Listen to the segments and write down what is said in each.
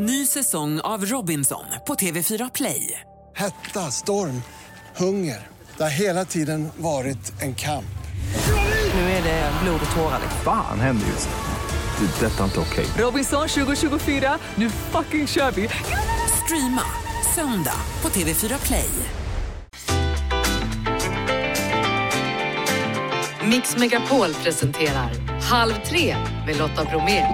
Ny säsong av Robinson på TV4 Play. Hetta, storm, hunger. Det har hela tiden varit en kamp. Nu är det blod och tårar. Fan händer just nu. Det. är Detta är inte okej. Robinson 2024, nu fucking kör vi! Streama söndag på TV4 Play. Mix Megapol presenterar Halv tre med Lotta Bromé.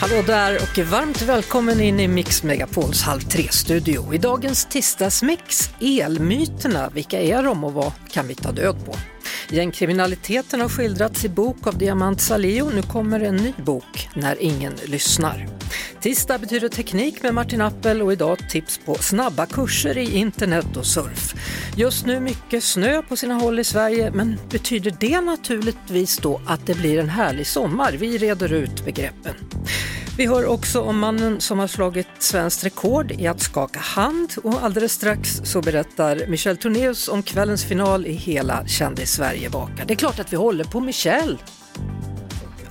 Hallå där och varmt välkommen in i Mix Megapols Halv tre-studio. I dagens tisdagsmix, elmyterna, vilka är de och vad kan vi ta död på? Gängkriminaliteten har skildrats i bok av Diamant Salio. Nu kommer en ny bok, När ingen lyssnar. Tisdag betyder teknik med Martin Appel och idag tips på snabba kurser i internet och surf. Just nu mycket snö på sina håll i Sverige, men betyder det naturligtvis då att det blir en härlig sommar? Vi reder ut begreppen. Vi hör också om mannen som har slagit svenskt rekord i att skaka hand och alldeles strax så berättar Michel Tornéus om kvällens final i Hela kändis-Sverige bakar. Det är klart att vi håller på Michel.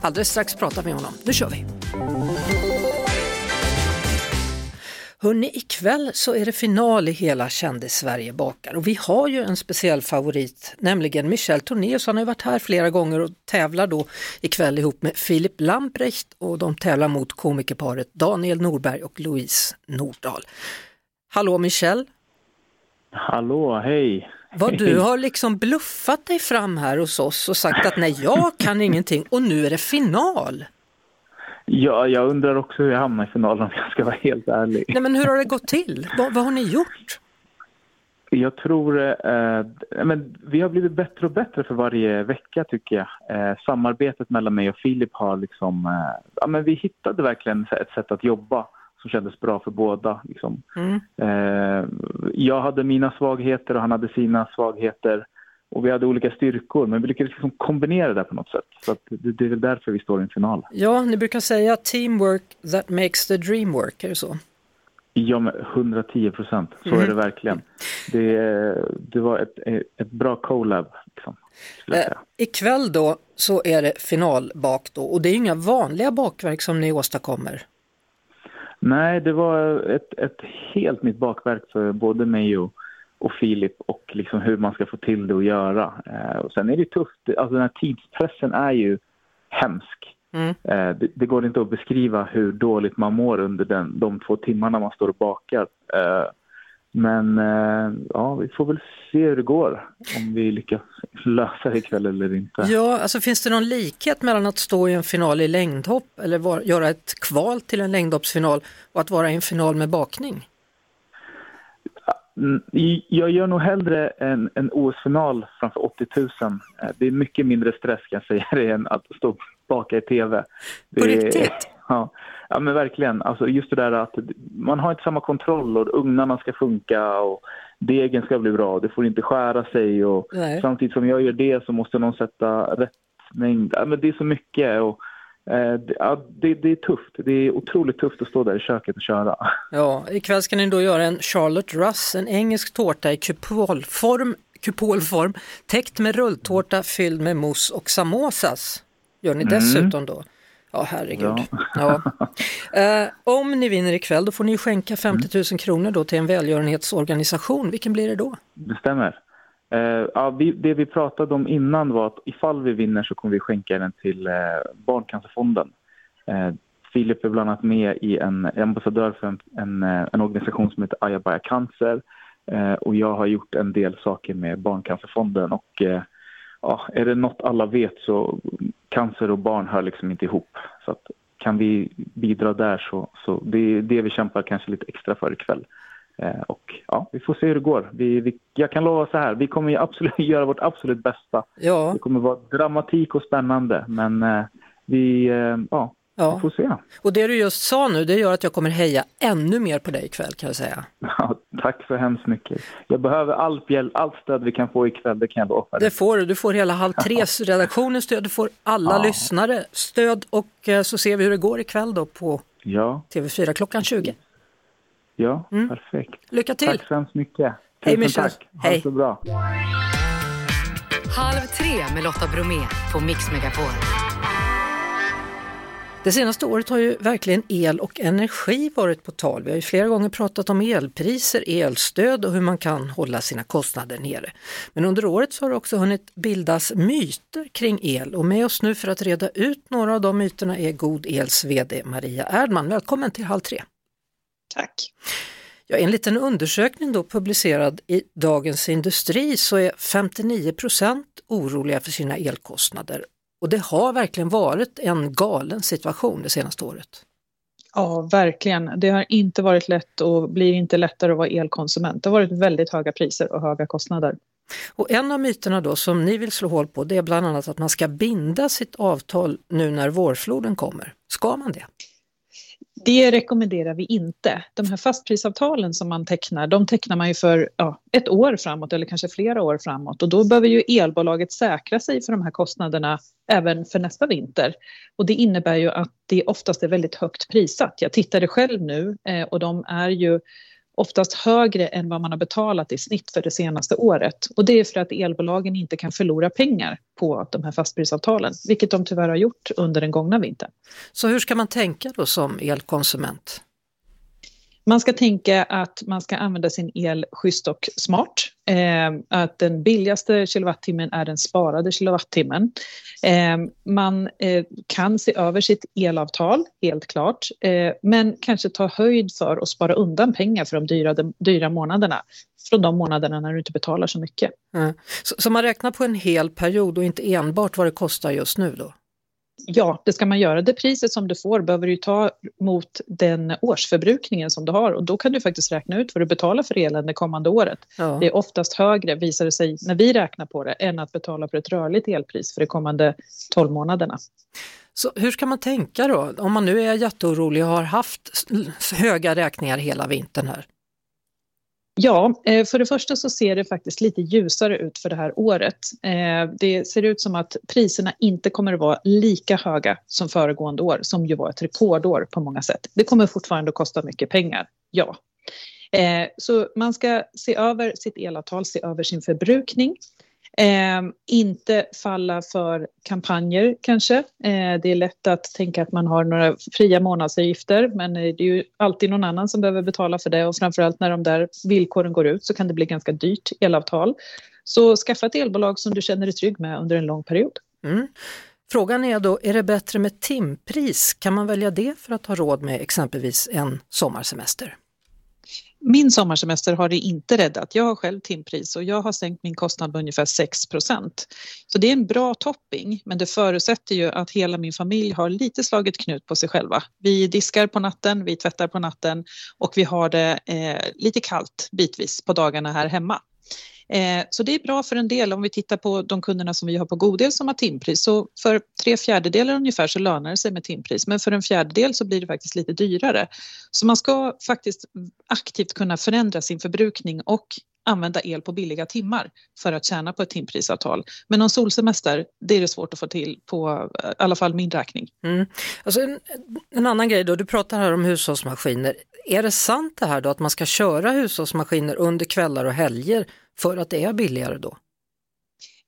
Alldeles strax pratar vi med honom. Nu kör vi! Hörrni, ikväll så är det final i hela Kändis-Sverige bakar och vi har ju en speciell favorit, nämligen Michel Tornéus. Han har varit här flera gånger och tävlar då ikväll ihop med Filip Lamprecht och de tävlar mot komikerparet Daniel Norberg och Louise Nordahl. Hallå Michel! Hallå, hej! Vad du har liksom bluffat dig fram här hos oss och sagt att nej, jag kan ingenting och nu är det final. Ja, jag undrar också hur jag hamnade i finalen om jag ska vara helt ärlig. Nej men hur har det gått till? Vad, vad har ni gjort? Jag tror, eh, men vi har blivit bättre och bättre för varje vecka tycker jag. Eh, samarbetet mellan mig och Filip har liksom, eh, ja men vi hittade verkligen ett sätt att jobba som kändes bra för båda. Liksom. Mm. Eh, jag hade mina svagheter och han hade sina svagheter. Och vi hade olika styrkor, men vi lyckades liksom kombinera det på något sätt. Så det, det är därför vi står i en final. Ja, ni brukar säga teamwork that makes the dream work, är det så? Ja, men 110 procent. Så Mm. är det verkligen. Det, det var ett, ett bra collab. Liksom, Eh, ikväll då så är det finalbak då och det är inga vanliga bakverk som ni åstadkommer. Nej, det var ett, ett helt nytt bakverk för både mig och, och Filip och liksom hur man ska få till det att göra. Eh, och sen är det tufft. Alltså den här tidspressen är ju hemsk. Mm. Eh, det, det går inte att beskriva hur dåligt man mår under den, de två timmarna man står och bakar. Eh, men eh, ja, vi får väl se hur det går, om vi lyckas lösa det ikväll eller inte. Ja, alltså finns det någon likhet mellan att stå i en final i längdhopp eller var, göra ett kval till en längdhoppsfinal och att vara i en final med bakning? Mm, Jag gör nog hellre en, en OS-final framför 80 000. Eh, Det är mycket mindre stress kan jag säga det än att stå baka i TV. Det På riktigt? Ja, ja men verkligen. Alltså just det där att man har inte samma kontroll och ugnarna ska funka och degen ska bli bra. Det får inte skära sig och Nej. samtidigt som jag gör det så måste någon sätta rätt mängd. Ja, men det är så mycket och det, ja, det, det är tufft. Det är otroligt tufft att stå där i köket och köra. Ja, ikväll ska ni då göra en Charlotte Russ, en engelsk tårta i kupolform, kupolform täckt med rulltårta fylld med mousse och samosas. Gör ni dessutom då? Ja, herregud. Ja. Eh, om ni vinner ikväll då får ni skänka 50 000 kronor då till en välgörenhetsorganisation. Vilken blir det då? Det stämmer. Eh, ja, vi, det vi pratade om innan var att ifall vi vinner så kommer vi skänka den till eh, Barncancerfonden. Eh, Filip är bland annat med i en ambassadör för en, en, en organisation som heter Ayabaya Cancer. Och jag har gjort en del saker med Barncancerfonden. Och, ja, är det något alla vet så cancer och barn hör liksom inte ihop. Så att, kan vi bidra där så, så det är det vi kämpar kanske lite extra för ikväll. Eh, och ja, vi får se hur det går. Vi, vi, jag kan lova så här, vi kommer ju absolut göra vårt absolut bästa. Ja, Det kommer vara dramatik och spännande, men eh, vi, eh, ja, vi ja. får se. Och det du just sa nu, det gör att jag kommer heja ännu mer på dig ikväll kan jag säga. Ja, tack så hemskt mycket. Jag behöver allt hjälp, allt stöd vi kan få ikväll, det kan jag lova. Det får du, du får hela Halv tres redaktionens stöd, du får alla Ja. lyssnare stöd och så ser vi hur det går ikväll då på Ja, TV4 klockan 20. Ja, Mm. perfekt. Lycka till! Tack så hemskt mycket. Hej Tusen Michel. tack. Ha det Hej. så bra. Halv tre med Lotta Bromé på Mix Megapol. Det senaste året har ju verkligen el och energi varit på tal. Vi har ju flera gånger pratat om elpriser, elstöd och hur man kan hålla sina kostnader nere. Men under året så har det också hunnit bildas myter kring el och med oss nu för att reda ut några av de myterna är God Els VD Maria Erdman. Välkommen till Halv tre! Tack. Ja, enligt en undersökning då publicerad i Dagens Industri så är 59 procent oroliga för sina elkostnader. Och det har verkligen varit en galen situation det senaste året. Ja, verkligen. Det har inte varit lätt och blir inte lättare att vara elkonsument. Det har varit väldigt höga priser och höga kostnader. Och en av myterna då som ni vill slå hål på det är bland annat att man ska binda sitt avtal nu när vårfloden kommer. Ska man det? Det rekommenderar vi inte. De här fastprisavtalen som man tecknar, de tecknar man ju för ja, ett år framåt eller kanske flera år framåt och då behöver ju elbolaget säkra sig för de här kostnaderna även för nästa vinter. Och det innebär ju att det oftast är väldigt högt prissatt. Jag tittade själv nu eh, och de är ju oftast högre än vad man har betalat i snitt för det senaste året. Och det är för att elbolagen inte kan förlora pengar på de här fastprisavtalen, vilket de tyvärr har gjort under den gångna vintern. Så hur ska man tänka då som elkonsument? Man ska tänka att man ska använda sin el schysst och smart. Eh, att den billigaste kilowattimmen är den sparade kilowattimmen. Eh, man eh, kan se över sitt elavtal, helt klart. Eh, men kanske ta höjd för att spara undan pengar för de dyra, de dyra månaderna. Från de månaderna när du inte betalar så mycket. Mm. Så, så man räknar på en hel period och inte enbart vad det kostar just nu då? Ja, det ska man göra. Det priset som du får behöver du ta mot den årsförbrukningen som du har och då kan du faktiskt räkna ut vad du betalar för elen det kommande året. Ja. Det är oftast högre, visar det sig, när vi räknar på det, än att betala för ett rörligt elpris för de kommande 12 månaderna. Så hur ska man tänka då? Om man nu är jätteorolig och har haft höga räkningar hela vintern här. Ja, eh, för det första så ser det faktiskt lite ljusare ut för det här året. Eh, det ser ut som att priserna inte kommer att vara lika höga som föregående år, som ju var ett rekordår på många sätt. Det kommer fortfarande att kosta mycket pengar, ja. Eh, så man ska se över sitt elavtal, se över sin förbrukning. Eh, inte falla för kampanjer kanske. Eh, det är lätt att tänka att man har några fria månadsavgifter men eh, det är ju alltid någon annan som behöver betala för det och framförallt när de där villkoren går ut så kan det bli ganska dyrt elavtal. Så skaffa ett elbolag som du känner dig trygg med under en lång period. Mm. Frågan är då, är det bättre med timpris? Kan man välja det för att ha råd med exempelvis en sommarsemester? Min sommarsemester har det inte räddat. Jag har själv timpris och jag har sänkt min kostnad med ungefär 6% Så det är en bra topping, men det förutsätter ju att hela min familj har lite slagit knut på sig själva. Vi diskar på natten, vi tvättar på natten och vi har det eh, lite kallt bitvis på dagarna här hemma. Eh, så det är bra för en del. Om vi tittar på de kunderna som vi har på Godel som har timpris så för tre fjärdedelar ungefär så lönar det sig med timpris men för en fjärdedel så blir det faktiskt lite dyrare. Så man ska faktiskt aktivt kunna förändra sin förbrukning och använda el på billiga timmar för att tjäna på ett timprisavtal. Men någon solsemester, det är det svårt att få till på eh, i alla fall min räkning. Mm. Alltså en, en annan grej då, du pratar här om hushållsmaskiner. Är det sant det här då att man ska köra hushållsmaskiner under kvällar och helger för att det är billigare då?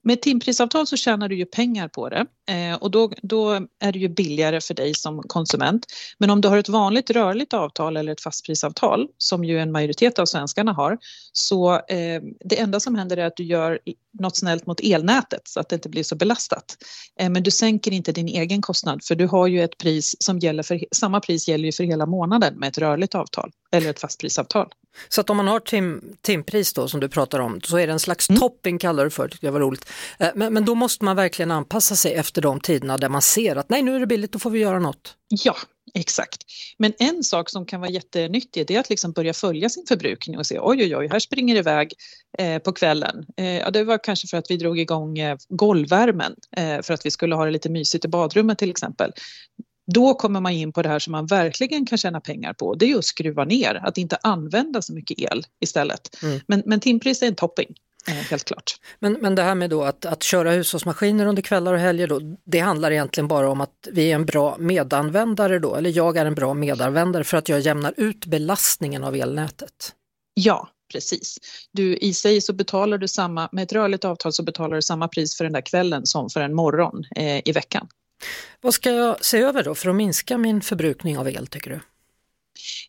Med timprisavtal så tjänar du ju pengar på det eh, och då, då är det ju billigare för dig som konsument. Men om du har ett vanligt rörligt avtal eller ett fastprisavtal som ju en majoritet av svenskarna har så eh, det enda som händer är att du gör något snällt mot elnätet så att det inte blir så belastat. Eh, men du sänker inte din egen kostnad för du har ju ett pris som gäller för, samma pris gäller ju för hela månaden med ett rörligt avtal eller ett fastprisavtal. Så att om man har tim, timpris då som du pratar om så är det en slags Mm. topping kallar du för, tyckte jag var roligt. Eh, Men, men då måste man verkligen anpassa sig efter de tiderna där man ser att nej nu är det billigt, då får vi göra något. Ja, exakt. Men en sak som kan vara jättenyttig det är att liksom börja följa sin förbrukning och se oj oj oj, här springer det iväg eh, på kvällen. Eh, ja, det var kanske för att vi drog igång eh, golvvärmen eh, för att vi skulle ha det lite mysigt i badrummet till exempel. Då kommer man in på det här som man verkligen kan tjäna pengar på. Det är ju att skruva ner, att inte använda så mycket el istället. Mm. Men, men timpris är en topping, helt klart. Men, men det här med då att, att köra hushållsmaskiner under kvällar och helger då, det handlar egentligen bara om att vi är en bra medanvändare då, eller jag är en bra medanvändare för att jag jämnar ut belastningen av elnätet. Ja, Precis. Du, I sig så betalar du samma, med ett rörligt avtal så betalar du samma pris för den där kvällen som för en morgon eh, i veckan. Vad ska jag se över då för att minska min förbrukning av el tycker du?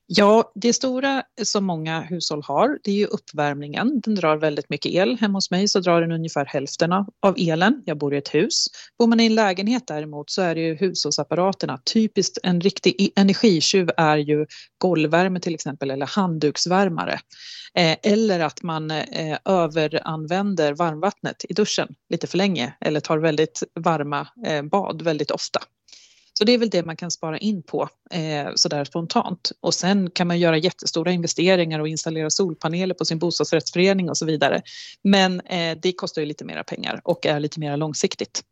Ja, det stora som många hushåll har, det är ju uppvärmningen. Den drar väldigt mycket el. Hemma hos mig så drar den ungefär hälften av elen. Jag bor i ett hus. Bor man i en lägenhet däremot så är det ju hushållsapparaterna. Typiskt en riktig e- energitjuv är ju golvvärme till exempel eller handduksvärmare. Eh, eller att man eh, överanvänder varmvattnet i duschen lite för länge eller tar väldigt varma eh, bad väldigt ofta. Så det är väl det man kan spara in på eh, sådär spontant. Och sen kan man göra jättestora investeringar och installera solpaneler på sin bostadsrättsförening och så vidare. Men eh, det kostar ju lite mera pengar och är lite mer långsiktigt.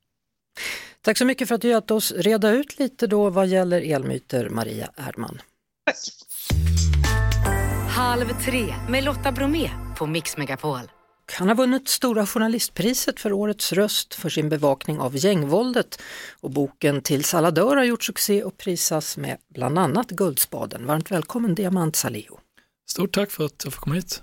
Tack så mycket för att du hjälpte oss reda ut lite då vad gäller elmyter, Maria Erdman. Tack. Halv tre med Lotta Bromé på Mix Megapol. Han har vunnit Stora journalistpriset för årets röst för sin bevakning av gängvåldet och boken Tills alla dör har gjort succé och prisas med bland annat Guldspaden. Varmt välkommen Diamant Salihu. Stort tack för att jag får komma hit.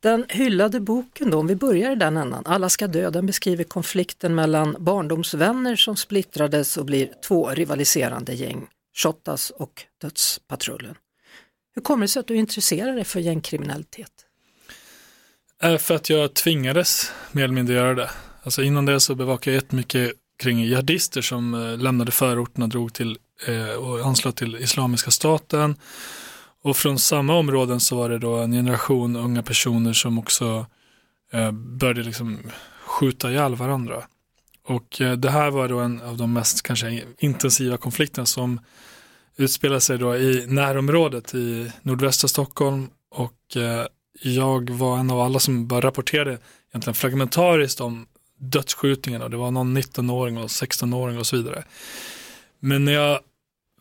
Den hyllade boken då, om vi börjar i den ändan, Alla ska dö, den beskriver konflikten mellan barndomsvänner som splittrades och blir två rivaliserande gäng, Shottaz och Dödspatrullen. Hur kommer det sig att du intresserar dig för gängkriminalitet? För att jag tvingades mer eller mindre göra det. Alltså innan det så bevakade jag jättemycket kring jihadister som eh, lämnade förorterna, drog till eh, och anslöt till Islamiska staten. Och från samma områden så var det då en generation unga personer som också eh, började liksom skjuta ihjäl varandra. Och det här var då en av de mest kanske intensiva konflikterna som utspelade sig då i närområdet i nordvästra Stockholm och jag var en av alla som bara rapporterade egentligen fragmentariskt om dödsskjutningarna. Det var någon 19-åring och 16-åring och så vidare. Men när jag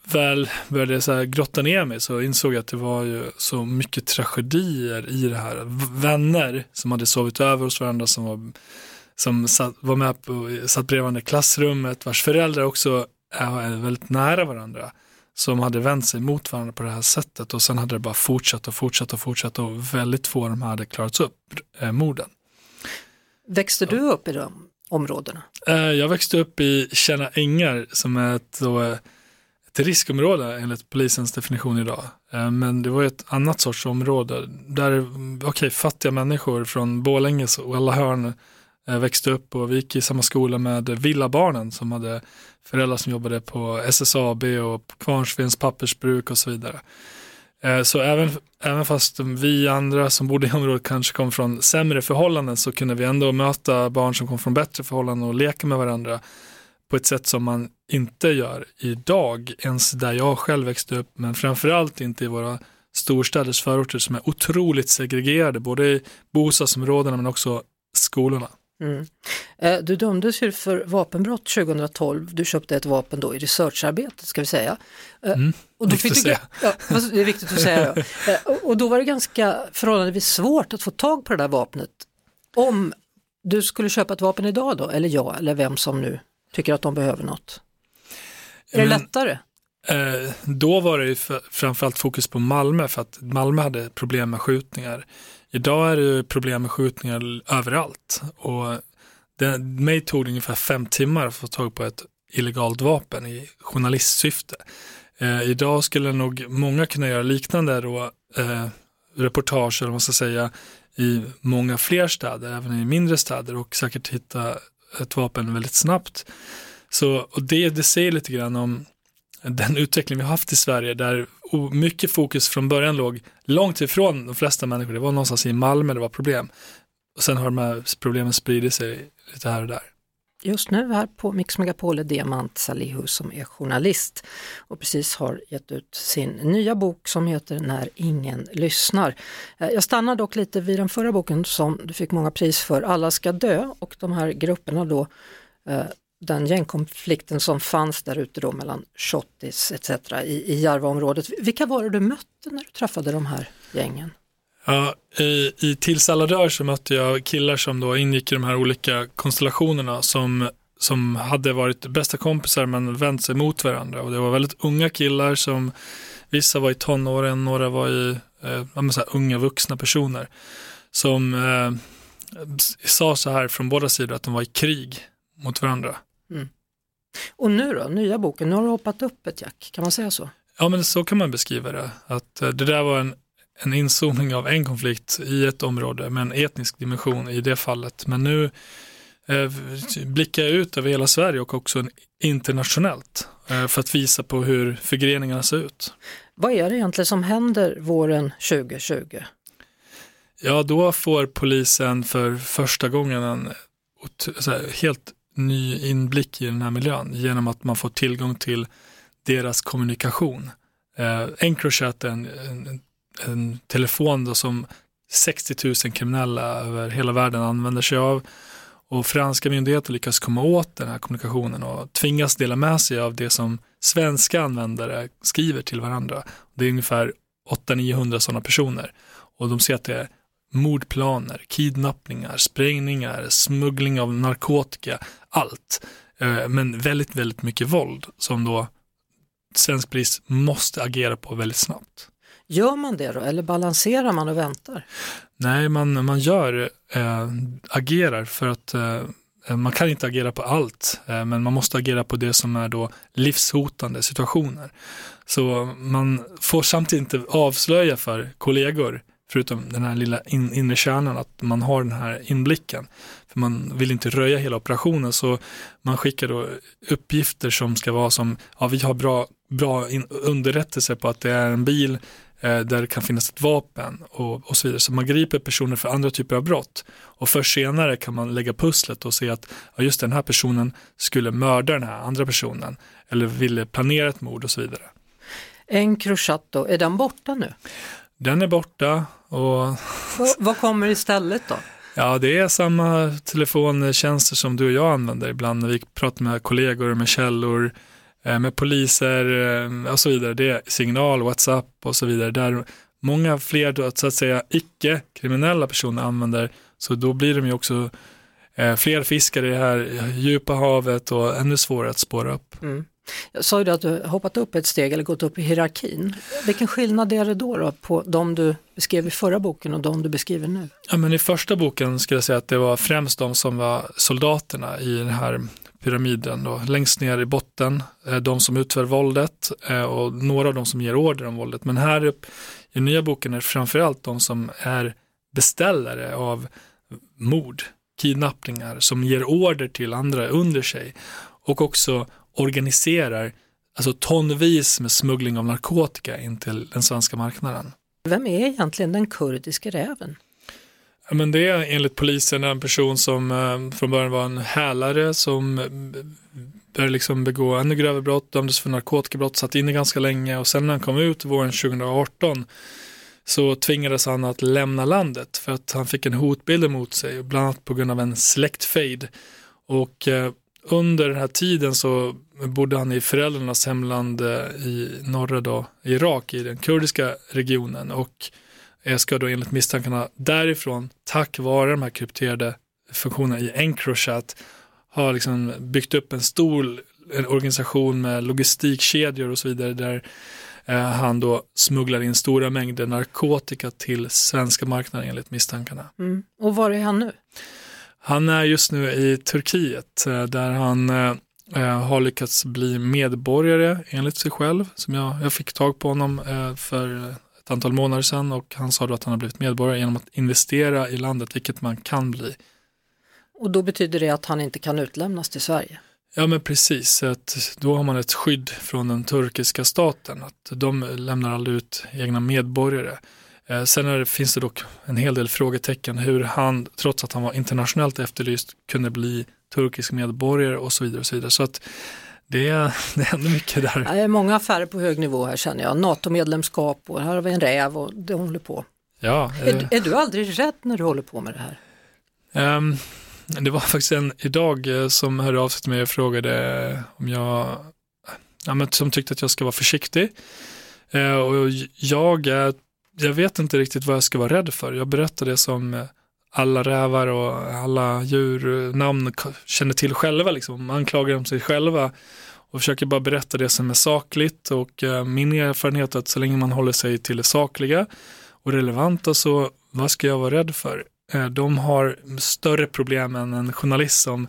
väl började så här grotta ner mig så insåg jag att det var ju så mycket tragedier i det här. Vänner som hade sovit över hos varandra som var, som satt, var med på, satt bredvid varandra i klassrummet, vars föräldrar också är väldigt nära varandra som hade vänt sig mot varandra på det här sättet och sen hade det bara fortsatt och fortsatt och fortsatt och väldigt få av de här hade klarats upp, eh, morden. Växte du upp i de områdena? Eh, jag växte upp i Kärna Ängar som är ett, då, ett riskområde enligt polisens definition idag. Eh, men det var ett annat sorts område där, okej, okay, fattiga människor från Bålänges och alla hörn eh, växte upp och vi gick i samma skola med villabarnen som hade föräldrar som jobbade på SSAB och Kvarnsvens pappersbruk och så vidare. Eh, så även, även fast vi andra som bodde i området kanske kom från sämre förhållanden så kunde vi ändå möta barn som kom från bättre förhållanden och leka med varandra på ett sätt som man inte gör idag, ens där jag själv växte upp, men framförallt inte i våra storstäders förorter som är otroligt segregerade, både i bostadsområdena men också skolorna. Mm. Eh, du dömdes ju för vapenbrott 2012. Du köpte ett vapen då i researcharbetet ska vi säga. Eh, mm, och då fick du. Ja, det är viktigt att säga. Ja. Eh, och då var det ganska förhållandevis svårt att få tag på det där vapnet. Om du skulle köpa ett vapen idag då, eller jag, eller vem som nu tycker att de behöver något. Är det lättare? Eh, då var det ju för, framförallt fokus på Malmö för att Malmö hade problem med skjutningar. Idag är det problem med skjutningar överallt och det, mig tog det ungefär fem timmar att få tag på ett illegalt vapen i journalistsyfte. Eh, idag skulle nog många kunna göra liknande då, eh, reportage, eller vad man ska säga, i många fler städer, även i mindre städer och säkert hitta ett vapen väldigt snabbt. Så, och det, det säger lite grann om den utveckling vi har haft i Sverige där mycket fokus från början låg långt ifrån de flesta människor. Det var någonstans i Malmö det var problem. Och sen har de här problemen spridit sig lite här och där. Just nu här på Mix Megapol är Diamant Salihu som är journalist och precis har gett ut sin nya bok som heter När ingen lyssnar. Eh, jag stannar dock lite vid den förra boken som du fick många pris för, Alla ska dö och de här grupperna då eh, den gängkonflikten som fanns där ute då mellan Shottis etc. i, i Järvaområdet. Vilka var det du mötte när du träffade de här gängen? Ja, i, i Tills alla dör så mötte jag killar som då ingick i de här olika konstellationerna som, som hade varit bästa kompisar men vänt sig mot varandra och det var väldigt unga killar som vissa var i tonåren, några var i eh, här, unga vuxna personer som eh, sa så här från båda sidor att de var i krig mot varandra. Och nu då, nya boken, nu har du hoppat upp ett jack, kan man säga så? Ja, men så kan man beskriva det. Att eh, det där var en, en inzoomning av en konflikt i ett område med en etnisk dimension i det fallet. Men nu eh, blickar jag ut över hela Sverige och också internationellt eh, för att visa på hur förgreningarna ser ut. Vad är det egentligen som händer våren 2020? Ja, då får polisen för första gången en helt ny inblick i den här miljön genom att man får tillgång till deras kommunikation. Eh, Encrochat är en, en, en telefon då som 60 000 kriminella över hela världen använder sig av och franska myndigheter lyckas komma åt den här kommunikationen och tvingas dela med sig av det som svenska användare skriver till varandra. Det är ungefär 800-900 sådana personer och de ser att det är mordplaner, kidnappningar, sprängningar, smuggling av narkotika, allt. Eh, Men väldigt, väldigt mycket våld som då svensk polis måste agera på väldigt snabbt. Gör man det då eller balanserar man och väntar? Nej, man, man gör, eh, agerar för att eh, man kan inte agera på allt, eh, men man måste agera på det som är då livshotande situationer. Så man får samtidigt inte avslöja för kollegor, förutom den här lilla in, inre kärnan, att man har den här inblicken. För man vill inte röja hela operationen, så man skickar då uppgifter som ska vara som, ja vi har bra, bra in, underrättelser på att det är en bil eh, där det kan finnas ett vapen och, och så vidare. Så man griper personer för andra typer av brott. Och först senare kan man lägga pusslet och se att ja, just den här personen skulle mörda den här andra personen eller ville planera ett mord och så vidare. En då, är den borta nu? Den är borta och Vad, kommer istället då? ja, det är samma telefontjänster som du och jag använder ibland när vi pratar med kollegor, med källor, eh, med poliser eh, och så vidare. Det är signal, WhatsApp och så vidare. Där många fler så att säga icke-kriminella personer använder, så då blir de ju också eh, fler fiskare i det här djupa havet och ännu svårare att spåra upp. Mm. Jag sa ju att du hoppat upp ett steg eller gått upp i hierarkin. Vilken skillnad är det då, då på de du beskrev i förra boken och de du beskriver nu? Ja, men I första boken skulle jag säga att det var främst de som var soldaterna i den här pyramiden. Då. Längst ner i botten, eh, de som utför våldet eh, och några av de som ger order om våldet. Men här upp, i nya boken är det framförallt de som är beställare av mord, kidnappningar, som ger order till andra under sig och också organiserar alltså tonvis med smuggling av narkotika in till den svenska marknaden. Vem är egentligen den kurdiska räven? Ja, men det är enligt polisen en person som eh, från början var en hälare som eh, började liksom begå ännu grövre brott, dömdes för narkotikabrott, satt inne ganska länge och sen när han kom ut våren 2018 så tvingades han att lämna landet för att han fick en hotbild emot sig, bland annat på grund av en släktfejd. Och eh, under den här tiden så bodde han i föräldrarnas hemland eh, i norra då, Irak, i den kurdiska regionen och ska då enligt misstankarna därifrån, tack vare de här krypterade funktionerna i Encrochat, ha liksom byggt upp en stor en organisation med logistikkedjor och så vidare där eh, han då smugglar in stora mängder narkotika till svenska marknaden enligt misstankarna. Mm. Och var är han nu? Han är just nu i Turkiet eh, där han eh, eh, har lyckats bli medborgare enligt sig själv. Som jag, jag fick tag på honom för ett antal månader sedan och han sa då att han har blivit medborgare genom att investera i landet, vilket man kan bli. Och då betyder det att han inte kan utlämnas till Sverige? Ja men precis, att då har man ett skydd från den turkiska staten, att de lämnar aldrig ut egna medborgare. Eh, sen är det, finns det dock en hel del frågetecken hur han, trots att han var internationellt efterlyst, kunde bli turkisk medborgare och så vidare. Och så vidare. Så att det, är, det händer mycket där. Det är många affärer på hög nivå här känner jag. NATO-medlemskap och här har vi en räv och det håller på. Ja, eh, Är, är du aldrig rädd när du håller på med det här? ehm, det var faktiskt en idag eh, som hörde av sig till mig och frågade om jag, ja, men som tyckte att jag ska vara försiktig. Eh, och jag, är- jag vet inte riktigt vad jag ska vara rädd för. Jag berättar det som eh, alla rävar och alla djurnamn känner till själva. Liksom. Man anklagar dem sig själva och försöker bara berätta det som är sakligt och eh, min erfarenhet är att så länge man håller sig till det sakliga och relevanta så vad ska jag vara rädd för? Eh, de har större problem än en journalist som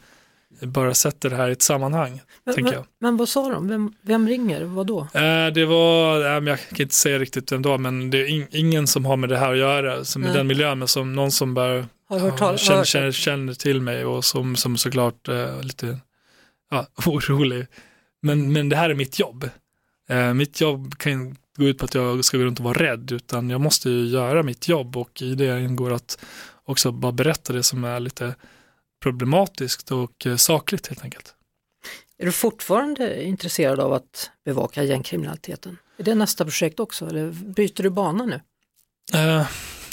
bara sätter det här i ett sammanhang. Men, tänker jag. men vad sa de? Vem, vem ringer? Vad då? Eh, Det var, eh, jag kan inte säga riktigt vem det var, men det är in- ingen som har med det här att göra, som i den miljön, men som någon som bara Har hört tal- ja, känner, hört- känner, känner till mig och som, som såklart eh, lite ja, orolig. Men, men det här är mitt jobb. Eh, mitt jobb kan gå ut på att jag ska gå runt och vara rädd, utan jag måste ju göra mitt jobb och i det ingår att också bara berätta det som är lite problematiskt och eh, sakligt helt enkelt. Är du fortfarande intresserad av att bevaka gängkriminaliteten? Är det nästa projekt också eller byter du bana nu?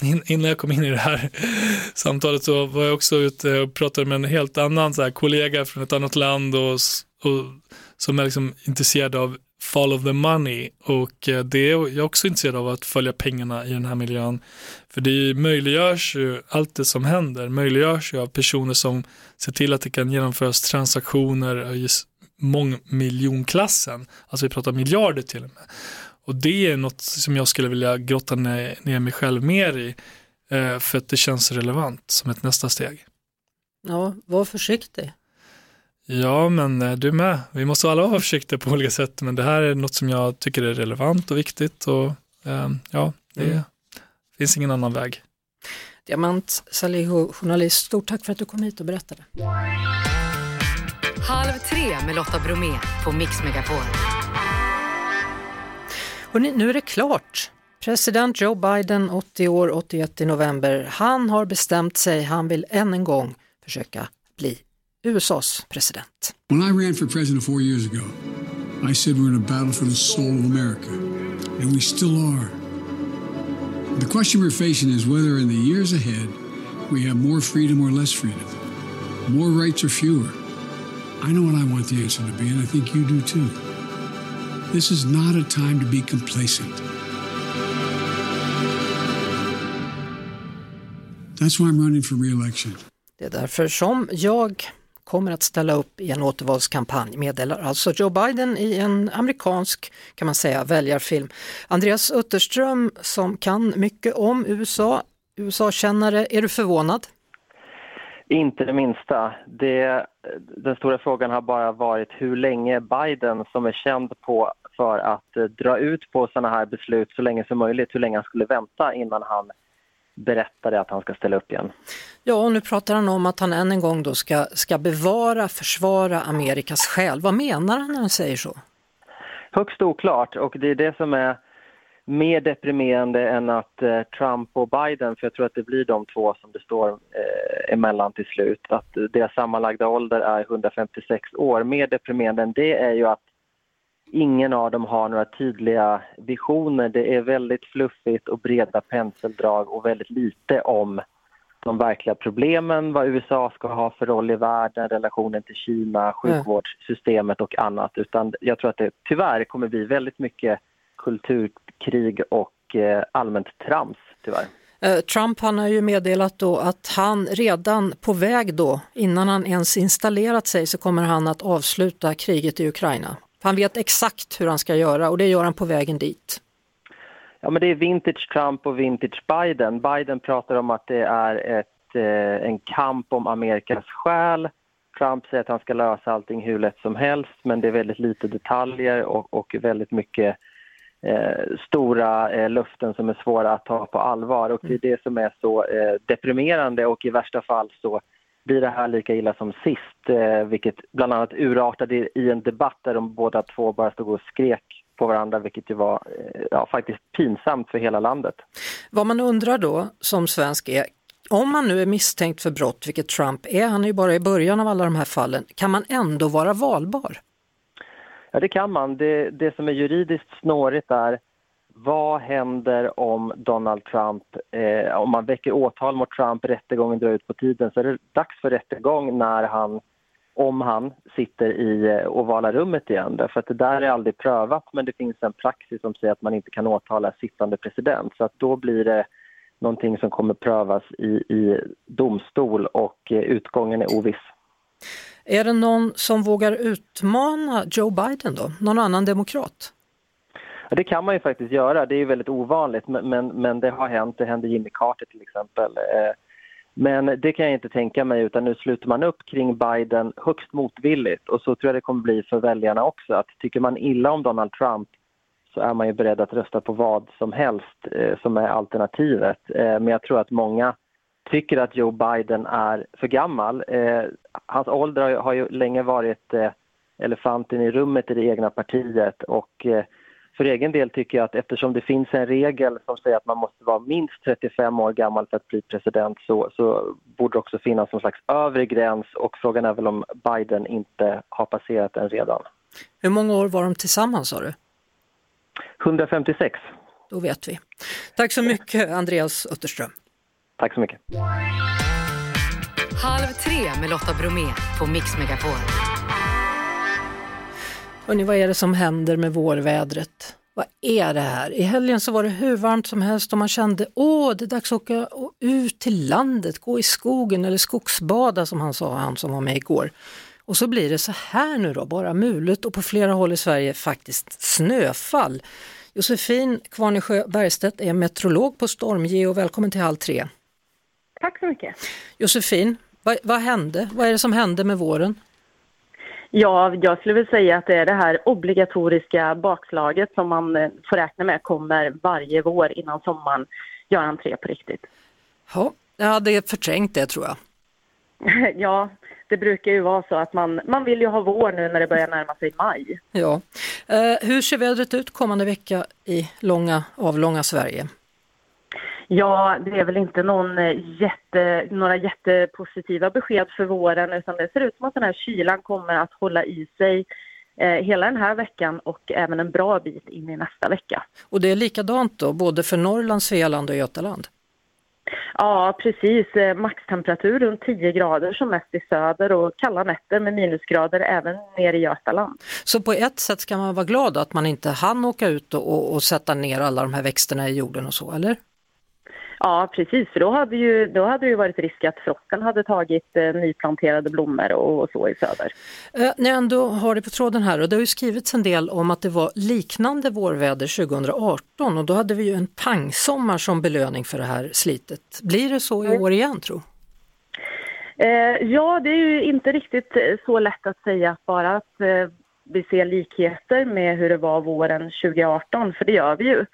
In, innan jag kom in i det här samtalet så var jag också ute och pratade med en helt annan så här, kollega från ett annat land och, och, som är liksom intresserad av follow the money och eh, det är jag också intresserad av att följa pengarna i den här miljön. För det möjliggörs ju, allt det som händer möjliggörs ju av personer som ser till att det kan genomföras transaktioner i mångmiljonklassen, alltså vi pratar miljarder till och med. Och det är något som jag skulle vilja grotta ner, ner mig själv mer i, eh, för att det känns relevant som ett nästa steg. Ja, var försiktig. Ja, men eh, du med. Vi måste alla vara försiktiga på olika sätt, men det här är något som jag tycker är relevant och viktigt och eh, ja, det Mm. finns ingen annan väg. Diamant Salihu, journalist, stort tack för att du kom hit och berättade. Halv tre med Lotta Bromé på Mix Megapol. Hörrni, nu är det klart. President Joe Biden, 80 år, 81 i november, han har bestämt sig, han vill än en gång försöka bli USAs president. When I ran for president four years ago, I said we're in a battle for the soul of America, and we still are. The question we're facing is whether in the years ahead we have more freedom or less freedom, more rights or fewer. I know what I want the answer to be, and I think you do too. This is not a time to be complacent. That's why I'm running for re-election. Det är därför som jag kommer att ställa upp i en återvalskampanj, meddelar alltså Joe Biden i en amerikansk, kan man säga, väljarfilm. Andreas Utterström som kan mycket om USA, USA-kännare, är du förvånad? Inte det minsta. Det, den stora frågan har bara varit hur länge Biden, som är känd på för att eh, dra ut på sådana här beslut så länge som möjligt, hur länge han skulle vänta innan han berättade att han ska ställa upp igen. Ja, och nu pratar han om att han än en gång då ska, ska bevara, försvara Amerikas själ. Vad menar han när han säger så? Högst oklart och det är det som är mer deprimerande än att eh, Trump och Biden, för jag tror att det blir de två som det står eh, emellan till slut, att deras sammanlagda ålder är 156 år. Mer deprimerande än det är ju att ingen av dem har några tydliga visioner. Det är väldigt fluffigt och breda penseldrag och väldigt lite om de verkliga problemen, vad USA ska ha för roll i världen, relationen till Kina, sjukvårdssystemet och annat. Utan jag tror att det tyvärr kommer bli väldigt mycket kulturkrig och eh, allmänt trams, tyvärr. Eh, Trump han har ju meddelat då att han redan på väg då, innan han ens installerat sig, så kommer han att avsluta kriget i Ukraina. Han vet exakt hur han ska göra och det gör han på vägen dit. Ja, men det är vintage Trump och vintage Biden. Biden pratar om att det är ett, eh, en kamp om Amerikas själ. Trump säger att han ska lösa allting hur lätt som helst, men det är väldigt lite detaljer och, och väldigt mycket eh, stora eh, löften som är svåra att ta på allvar. Och det är det som är så eh, deprimerande och i värsta fall så blir det här lika illa som sist, eh, vilket bland annat urartade i en debatt där de båda två bara stod och skrek på varandra, vilket ju var eh, ja, faktiskt pinsamt för hela landet. Vad man undrar då som svensk är, om man nu är misstänkt för brott, vilket Trump är, han är ju bara i början av alla de här fallen, kan man ändå vara valbar? Ja, det kan man. Det, det som är juridiskt snårigt är vad händer om Donald Trump, eh, om man väcker åtal mot Trump, rättegången drar ut på tiden, så är det dags för rättegång när han, om han sitter i eh, ovala rummet igen. Därför att det där är aldrig prövat, men det finns en praxis som säger att man inte kan åtala sittande president. Så att då blir det någonting som kommer prövas i, i domstol och eh, utgången är oviss. Är det någon som vågar utmana Joe Biden då? Någon annan demokrat? Det kan man ju faktiskt göra. Det är ju väldigt ovanligt, men, men, men det har hänt. Det hände Jimmy Carter till exempel. Eh, men det kan jag inte tänka mig, utan nu sluter man upp kring Biden högst motvilligt. Och så tror jag det kommer bli för väljarna också. Att tycker man illa om Donald Trump så är man ju beredd att rösta på vad som helst eh, som är alternativet. Eh, men jag tror att många tycker att Joe Biden är för gammal. Eh, hans ålder har ju, har ju länge varit eh, elefanten i rummet i det egna partiet och eh, för egen del tycker jag att eftersom det finns en regel som säger att man måste vara minst 35 år gammal för att bli president så, så borde det också finnas någon slags övre gräns och frågan är väl om Biden inte har passerat den redan. Hur många år var de tillsammans sa du? 156. Då vet vi. Tack så mycket Andreas Utterström. Tack så mycket. Halv tre med Lotta Bromé på Mix Megapol. Hörrni, vad är det som händer med vårvädret? Vad är det här? I helgen så var det hur varmt som helst och man kände åh, det är dags att åka ut till landet, gå i skogen eller skogsbada som han sa, han som var med igår. Och så blir det så här nu då, bara mulet och på flera håll i Sverige faktiskt snöfall. Josefin Kvarnesjö Bergstedt är meteorolog på Stormgeo. Välkommen till Halv tre. Tack så mycket. Josefin, vad, vad hände? Vad är det som hände med våren? Ja, jag skulle vilja säga att det är det här obligatoriska bakslaget som man eh, får räkna med kommer varje vår innan sommaren gör entré på riktigt. Ja, jag hade förträngt det tror jag. ja, det brukar ju vara så att man, man vill ju ha vår nu när det börjar närma sig maj. Ja. Eh, hur ser vädret ut kommande vecka i långa, avlånga Sverige? Ja, det är väl inte någon eh, jätte, några jättepositiva besked för våren utan det ser ut som att den här kylan kommer att hålla i sig eh, hela den här veckan och även en bra bit in i nästa vecka. Och det är likadant då, både för Norrland, Svealand och Götaland? Ja, precis. Eh, maxtemperatur runt 10 grader som mest i söder och kalla nätter med minusgrader även nere i Götaland. Så på ett sätt ska man vara glad att man inte hann åka ut och, och sätta ner alla de här växterna i jorden och så, eller? Ja, precis. För då hade, ju, då hade det ju varit risk att frosten hade tagit eh, nyplanterade blommor och, och, så i söder. Eh, ni ändå har det på tråden här och det har ju skrivits en del om att det var liknande vårväder 2018 och då hade vi ju en pangsommar som belöning för det här slitet. Blir det så i mm. år igen tro? Eh, ja, det är ju inte riktigt eh, så lätt att säga bara att eh, vi ser likheter med hur det var våren 2018, för det gör vi ju.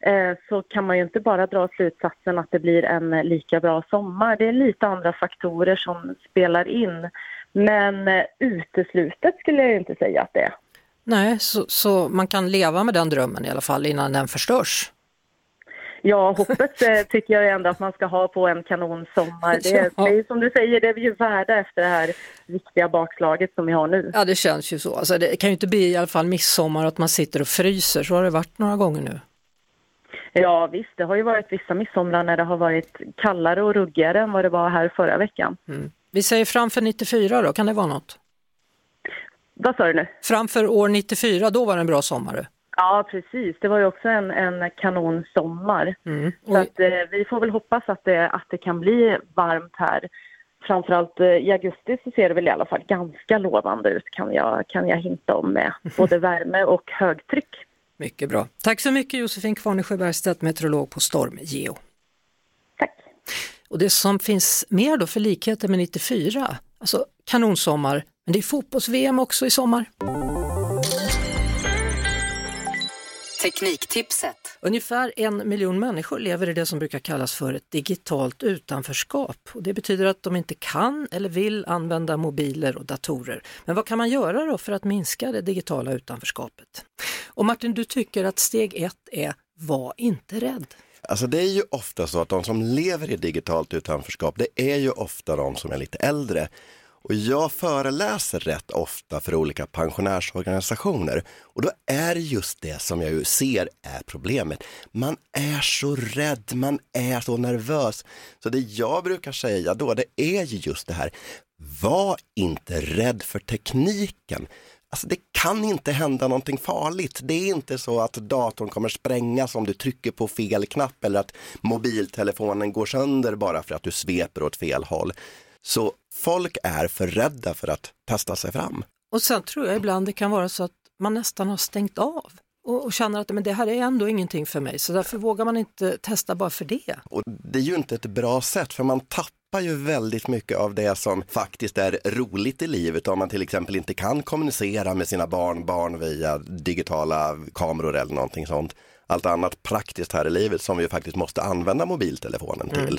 Eh, så kan man ju inte bara dra slutsatsen att det blir en lika bra sommar. Det är lite andra faktorer som spelar in. Men eh, uteslutet skulle jag inte säga att det är. Nej, så, så man kan leva med den drömmen i alla fall innan den förstörs? Ja, hoppet eh, tycker jag ändå att man ska ha på en kanonsommar. Det, är, det är som du säger, det är vi ju värda efter det här viktiga bakslaget som vi har nu. Ja, det känns ju så. Alltså, det kan ju inte bli i alla fall midsommar att man sitter och fryser, så har det varit några gånger nu. Ja visst, det har ju varit vissa midsommar när det har varit kallare och ruggigare än vad det var här förra veckan. Mm. Vi säger framför 94 då, kan det vara något? Vad sa du nu? Framför år 94, då var det en bra sommar. Ja precis, det var ju också en, en kanonsommar. Mm. Så att, eh, vi får väl hoppas att det, att det kan bli varmt här. Framförallt eh, i augusti så ser det väl i alla fall ganska lovande ut kan jag, kan jag hinta om med både värme och högtryck. Mycket bra. Tack så mycket Josefin Kvarnesjö Bergstedt, meteorolog på Stormgeo. Tack. Och det som finns mer då för likheter med 94, alltså kanonsommar, men det är fotbolls-VM också i sommar. Tekniktipset. Ungefär en miljon människor lever i det som brukar kallas för ett digitalt utanförskap. Och det betyder att de inte kan eller vill använda mobiler och datorer. Men vad kan man göra då för att minska det digitala utanförskapet? Och Martin, du tycker att steg ett är var inte rädd. Alltså det är ju ofta så att de som lever i digitalt utanförskap, det är ju ofta de som är lite äldre. Och jag föreläser rätt ofta för olika pensionärsorganisationer och då är det just det som jag ju ser är problemet. Man är så rädd, man är så nervös. Så det jag brukar säga då, det är ju just det här, var inte rädd för tekniken. Alltså det kan inte hända någonting farligt. Det är inte så att datorn kommer sprängas om du trycker på fel knapp eller att mobiltelefonen går sönder bara för att du sveper åt fel håll. Så folk är för rädda för att testa sig fram. Och sen tror jag ibland det kan vara så att man nästan har stängt av och, och känner att men det här är ändå ingenting för mig så därför vågar man inte testa bara för det. Och det är ju inte ett bra sätt för man tappar ju väldigt mycket av det som faktiskt är roligt i livet om man till exempel inte kan kommunicera med sina barn, barn via digitala kameror eller någonting sånt. Allt annat praktiskt här i livet som vi faktiskt måste använda mobiltelefonen till. Mm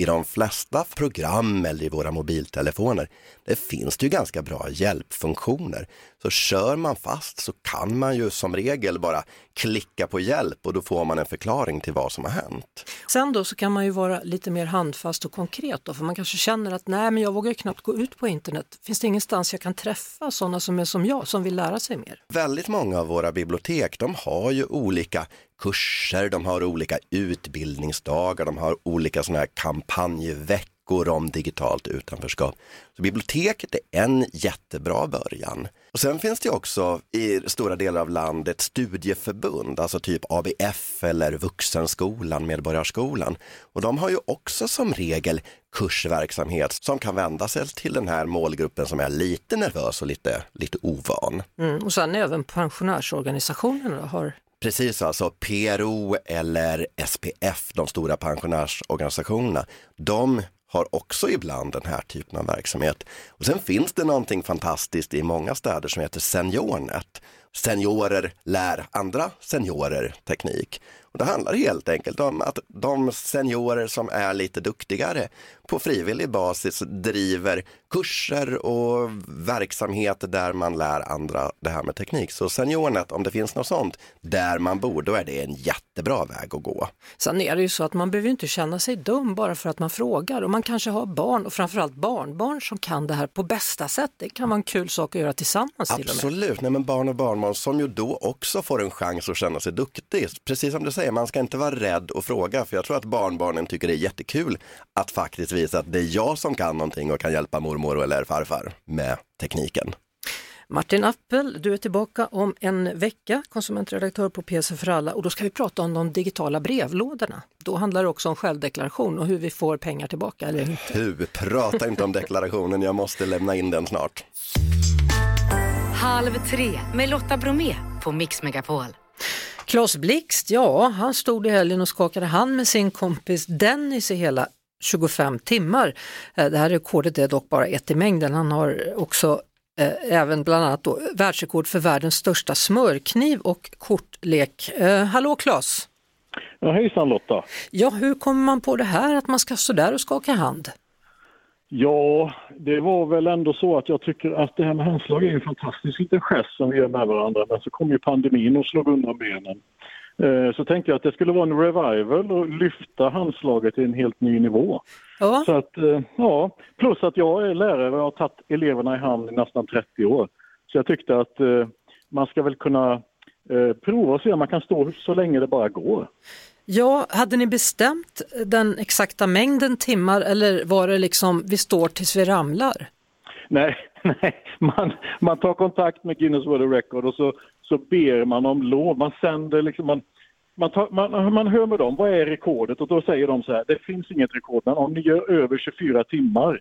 i de flesta program eller i våra mobiltelefoner, det finns det ju ganska bra hjälpfunktioner. Så kör man fast så kan man ju som regel bara klicka på hjälp och då får man en förklaring till vad som har hänt. Sen då så kan man ju vara lite mer handfast och konkret då, för man kanske känner att nej men jag vågar knappt gå ut på internet. Finns det ingenstans jag kan träffa sådana som är som jag, som vill lära sig mer? Väldigt många av våra bibliotek, de har ju olika kurser, de har olika utbildningsdagar, de har olika sådana här kampanjveckor om digitalt utanförskap. Så biblioteket är en jättebra början. Och sen finns det också i stora delar av landet studieförbund, alltså typ ABF eller Vuxenskolan, Medborgarskolan. Och de har ju också som regel kursverksamhet som kan vända sig till den här målgruppen som är lite nervös och lite, lite ovan. Mm, och sen även pensionärsorganisationerna har Precis, alltså PRO eller SPF, de stora pensionärsorganisationerna, de har också ibland den här typen av verksamhet. Och sen finns det någonting fantastiskt i många städer som heter Seniornet. Seniorer lär andra seniorer teknik. Och det handlar helt enkelt om att de seniorer som är lite duktigare på frivillig basis driver kurser och verksamhet där man lär andra det här med teknik. Så Seniornet, om det finns något sånt där man bor, då är det en jättebra väg att gå. Sen är det ju så att man behöver inte känna sig dum bara för att man frågar och man kanske har barn och framförallt barnbarn som kan det här på bästa sätt. Det kan vara en kul sak att göra tillsammans. Absolut, till Nej, men barn och barnbarn som ju då också får en chans att känna sig duktig. Precis som du säger, man ska inte vara rädd att fråga för jag tror att barnbarnen tycker det är jättekul att faktiskt visa att det är jag som kan någonting och kan hjälpa mormor eller farfar med tekniken. Martin Appel, du är tillbaka om en vecka, konsumentredaktör på PC för alla och då ska vi prata om de digitala brevlådorna. Då handlar det också om självdeklaration och hur vi får pengar tillbaka. Eller inte. Hur? Prata inte om deklarationen, jag måste lämna in den snart. Halv tre med Lotta Bromé på Mix Megapol. Klas Blixt, ja, han stod i helgen och skakade hand med sin kompis Dennis i hela 25 timmar. Eh, det här rekordet är dock bara ett i mängden. Han har också eh, även bland annat då, världsrekord för världens största smörkniv och kortlek. Eh, hallå Klas! Ja, hejsan Lotta! Ja, hur kommer man på det här att man ska stå där och skaka hand? Ja, det var väl ändå så att jag tycker att det här med handslag är en fantastisk liten gest som vi gör med varandra. Men så kom ju pandemin och slog undan benen. Eh, så tänkte jag att det skulle vara en revival och lyfta handslaget till en helt ny nivå. Ja. Så att, eh, ja, plus att jag är lärare och har tagit eleverna i hand i nästan 30 år. Så jag tyckte att eh, man ska väl kunna prova och se om man kan stå så länge det bara går. Ja, hade ni bestämt den exakta mängden timmar eller var det liksom vi står tills vi ramlar? Nej, nej. Man, man tar kontakt med Guinness World Record och så, så ber man om lov. Man sänder liksom, man, man, tar, man, man hör med dem, vad är rekordet? Och då säger de så här, det finns inget rekord, men om ni gör över 24 timmar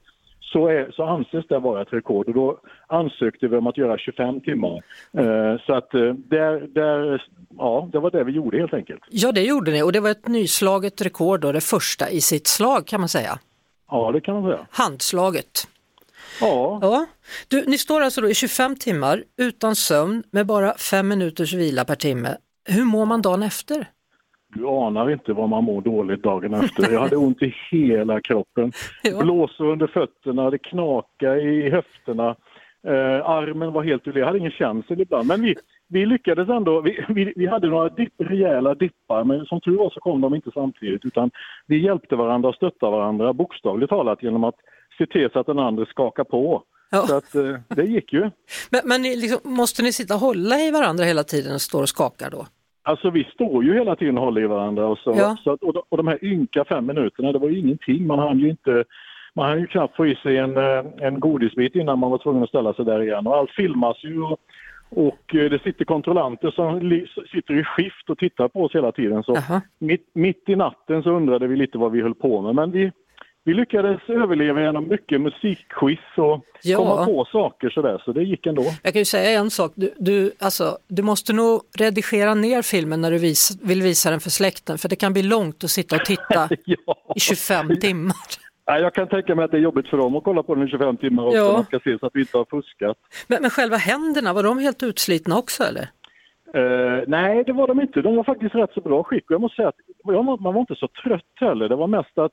så, är, så anses det vara ett rekord och då ansökte vi om att göra 25 timmar. Eh, så att eh, där, där, ja, det var det vi gjorde helt enkelt. Ja, det gjorde ni och det var ett nyslaget rekord och det första i sitt slag kan man säga. Ja, det kan man säga. Handslaget. Ja. ja. Du, ni står alltså då i 25 timmar utan sömn med bara fem minuters vila per timme. Hur mår man dagen efter? Du anar inte vad man mår dåligt dagen efter. Jag hade ont i hela kroppen. Blåsor under fötterna, det knakade i höfterna. Eh, armen var helt ur Jag hade ingen känsel ibland. Men vi, vi lyckades ändå. Vi, vi, vi hade några dipp, rejäla dippar, men som tur var så kom de inte samtidigt. Utan vi hjälpte varandra och stöttade varandra bokstavligt talat genom att se till så att den andra skakar på. Ja. Så att eh, det gick ju. Men, men liksom, måste ni sitta och hålla i varandra hela tiden och stå och skaka då? Alltså vi står ju hela tiden och håller i varandra och, så, ja. så att, och, och de här ynka fem minuterna, det var ju ingenting. Man hann ju inte man hann ju knappt få i sig en, eh, en godisbit innan man var tvungen att ställa sig där igen. Och allt filmas ju och, och eh, det sitter kontrollanter som sitter i skift och tittar på oss hela tiden. Så mitt, mitt, i natten så undrade vi lite vad vi höll på med. Men vi, vi lyckades överleva genom mycket musikquiz och Ja. komma på saker sådär, så det gick ändå. Jag kan ju säga en sak, du, du, alltså, du måste nog redigera ner filmen när du vis, vill visa den för släkten för det kan bli långt att sitta och titta i 25 timmar. Nej, jag kan tänka mig att det är jobbigt för dem att kolla på den i 25 timmar också, Ja. man ska se så att vi inte har fuskat. Men, men själva händerna, var de helt utslitna också eller? Eh, nej, det var de inte. De var faktiskt rätt så bra skick. Och jag måste säga att jag man var inte så trött heller. Det var mest att,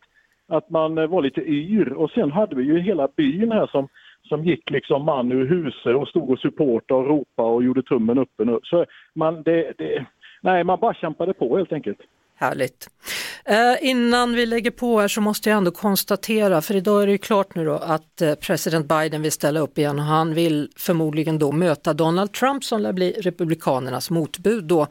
att man eh, var lite yr. Och sen hade vi ju hela byn här som, som gick liksom man ur huset och stod och supportade och ropade och gjorde tummen upp. och- Så man, det, det, nej, man bara kämpade på helt enkelt. Härligt. Eh, innan vi lägger på här så måste jag ändå konstatera, för idag är det ju klart nu då att eh, president Biden vill ställa upp igen och han vill förmodligen då möta Donald Trump som lär bli republikanernas motbud då.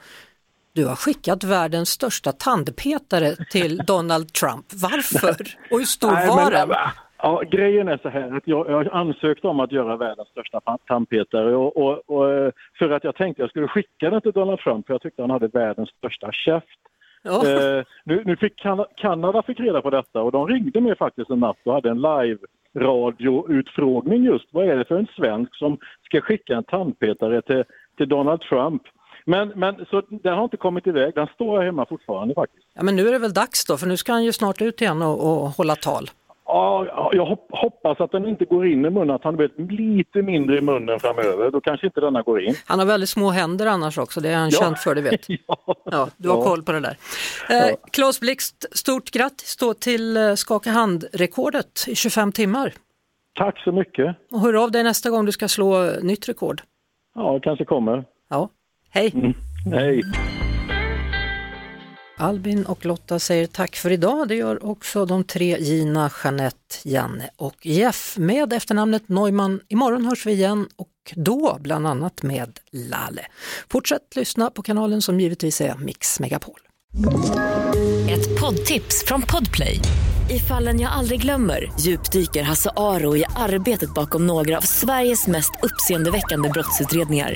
Du har skickat världens största tandpetare till Donald Trump. Varför? Och hur stor Nej, var men, den? Ja, grejen är så här att jag, jag ansökte om att göra världens största tandpetare och, och, och, eh, för att jag tänkte jag skulle skicka den till Donald Trump för jag tyckte han hade världens största käft. Ja. Eh, nu, nu fick kan Kanada fick reda på detta och de ringde mig faktiskt en natt och hade en live radioutfrågning just. Vad är det för en svensk som ska skicka en tandpetare till, till Donald Trump? Men, men så den har inte kommit iväg, den står här hemma fortfarande faktiskt. Ja, men nu är det väl dags då, för nu ska han ju snart ut igen och, och hålla tal. Ja, ja, jag hop- hoppas att den inte går in i munnen, att han blir lite mindre i munnen framöver. Då kanske inte denna går in. Han har väldigt små händer annars också, det är han Ja. känd för, det vet. Ja, du har Ja. koll på det där. Eh, Claes Blixt, stort grattis då till eh, skaka hand-rekordet i 25 timmar. Tack så mycket. Och hör av dig nästa gång du ska slå nytt rekord. Ja, kanske kommer. Ja, hej. Mm. Hej. Albin och Lotta säger tack för idag. Det gör också de tre Gina, Jeanette, Janne och Jeff med efternamnet Neumann. Imorgon hörs vi igen och då bland annat med Lale. Fortsätt lyssna på kanalen som givetvis är Mix Megapol. Ett poddtips från Podplay. I fallen jag aldrig glömmer djupdyker Hasse Aro i arbetet bakom några av Sveriges mest uppseendeväckande brottsutredningar.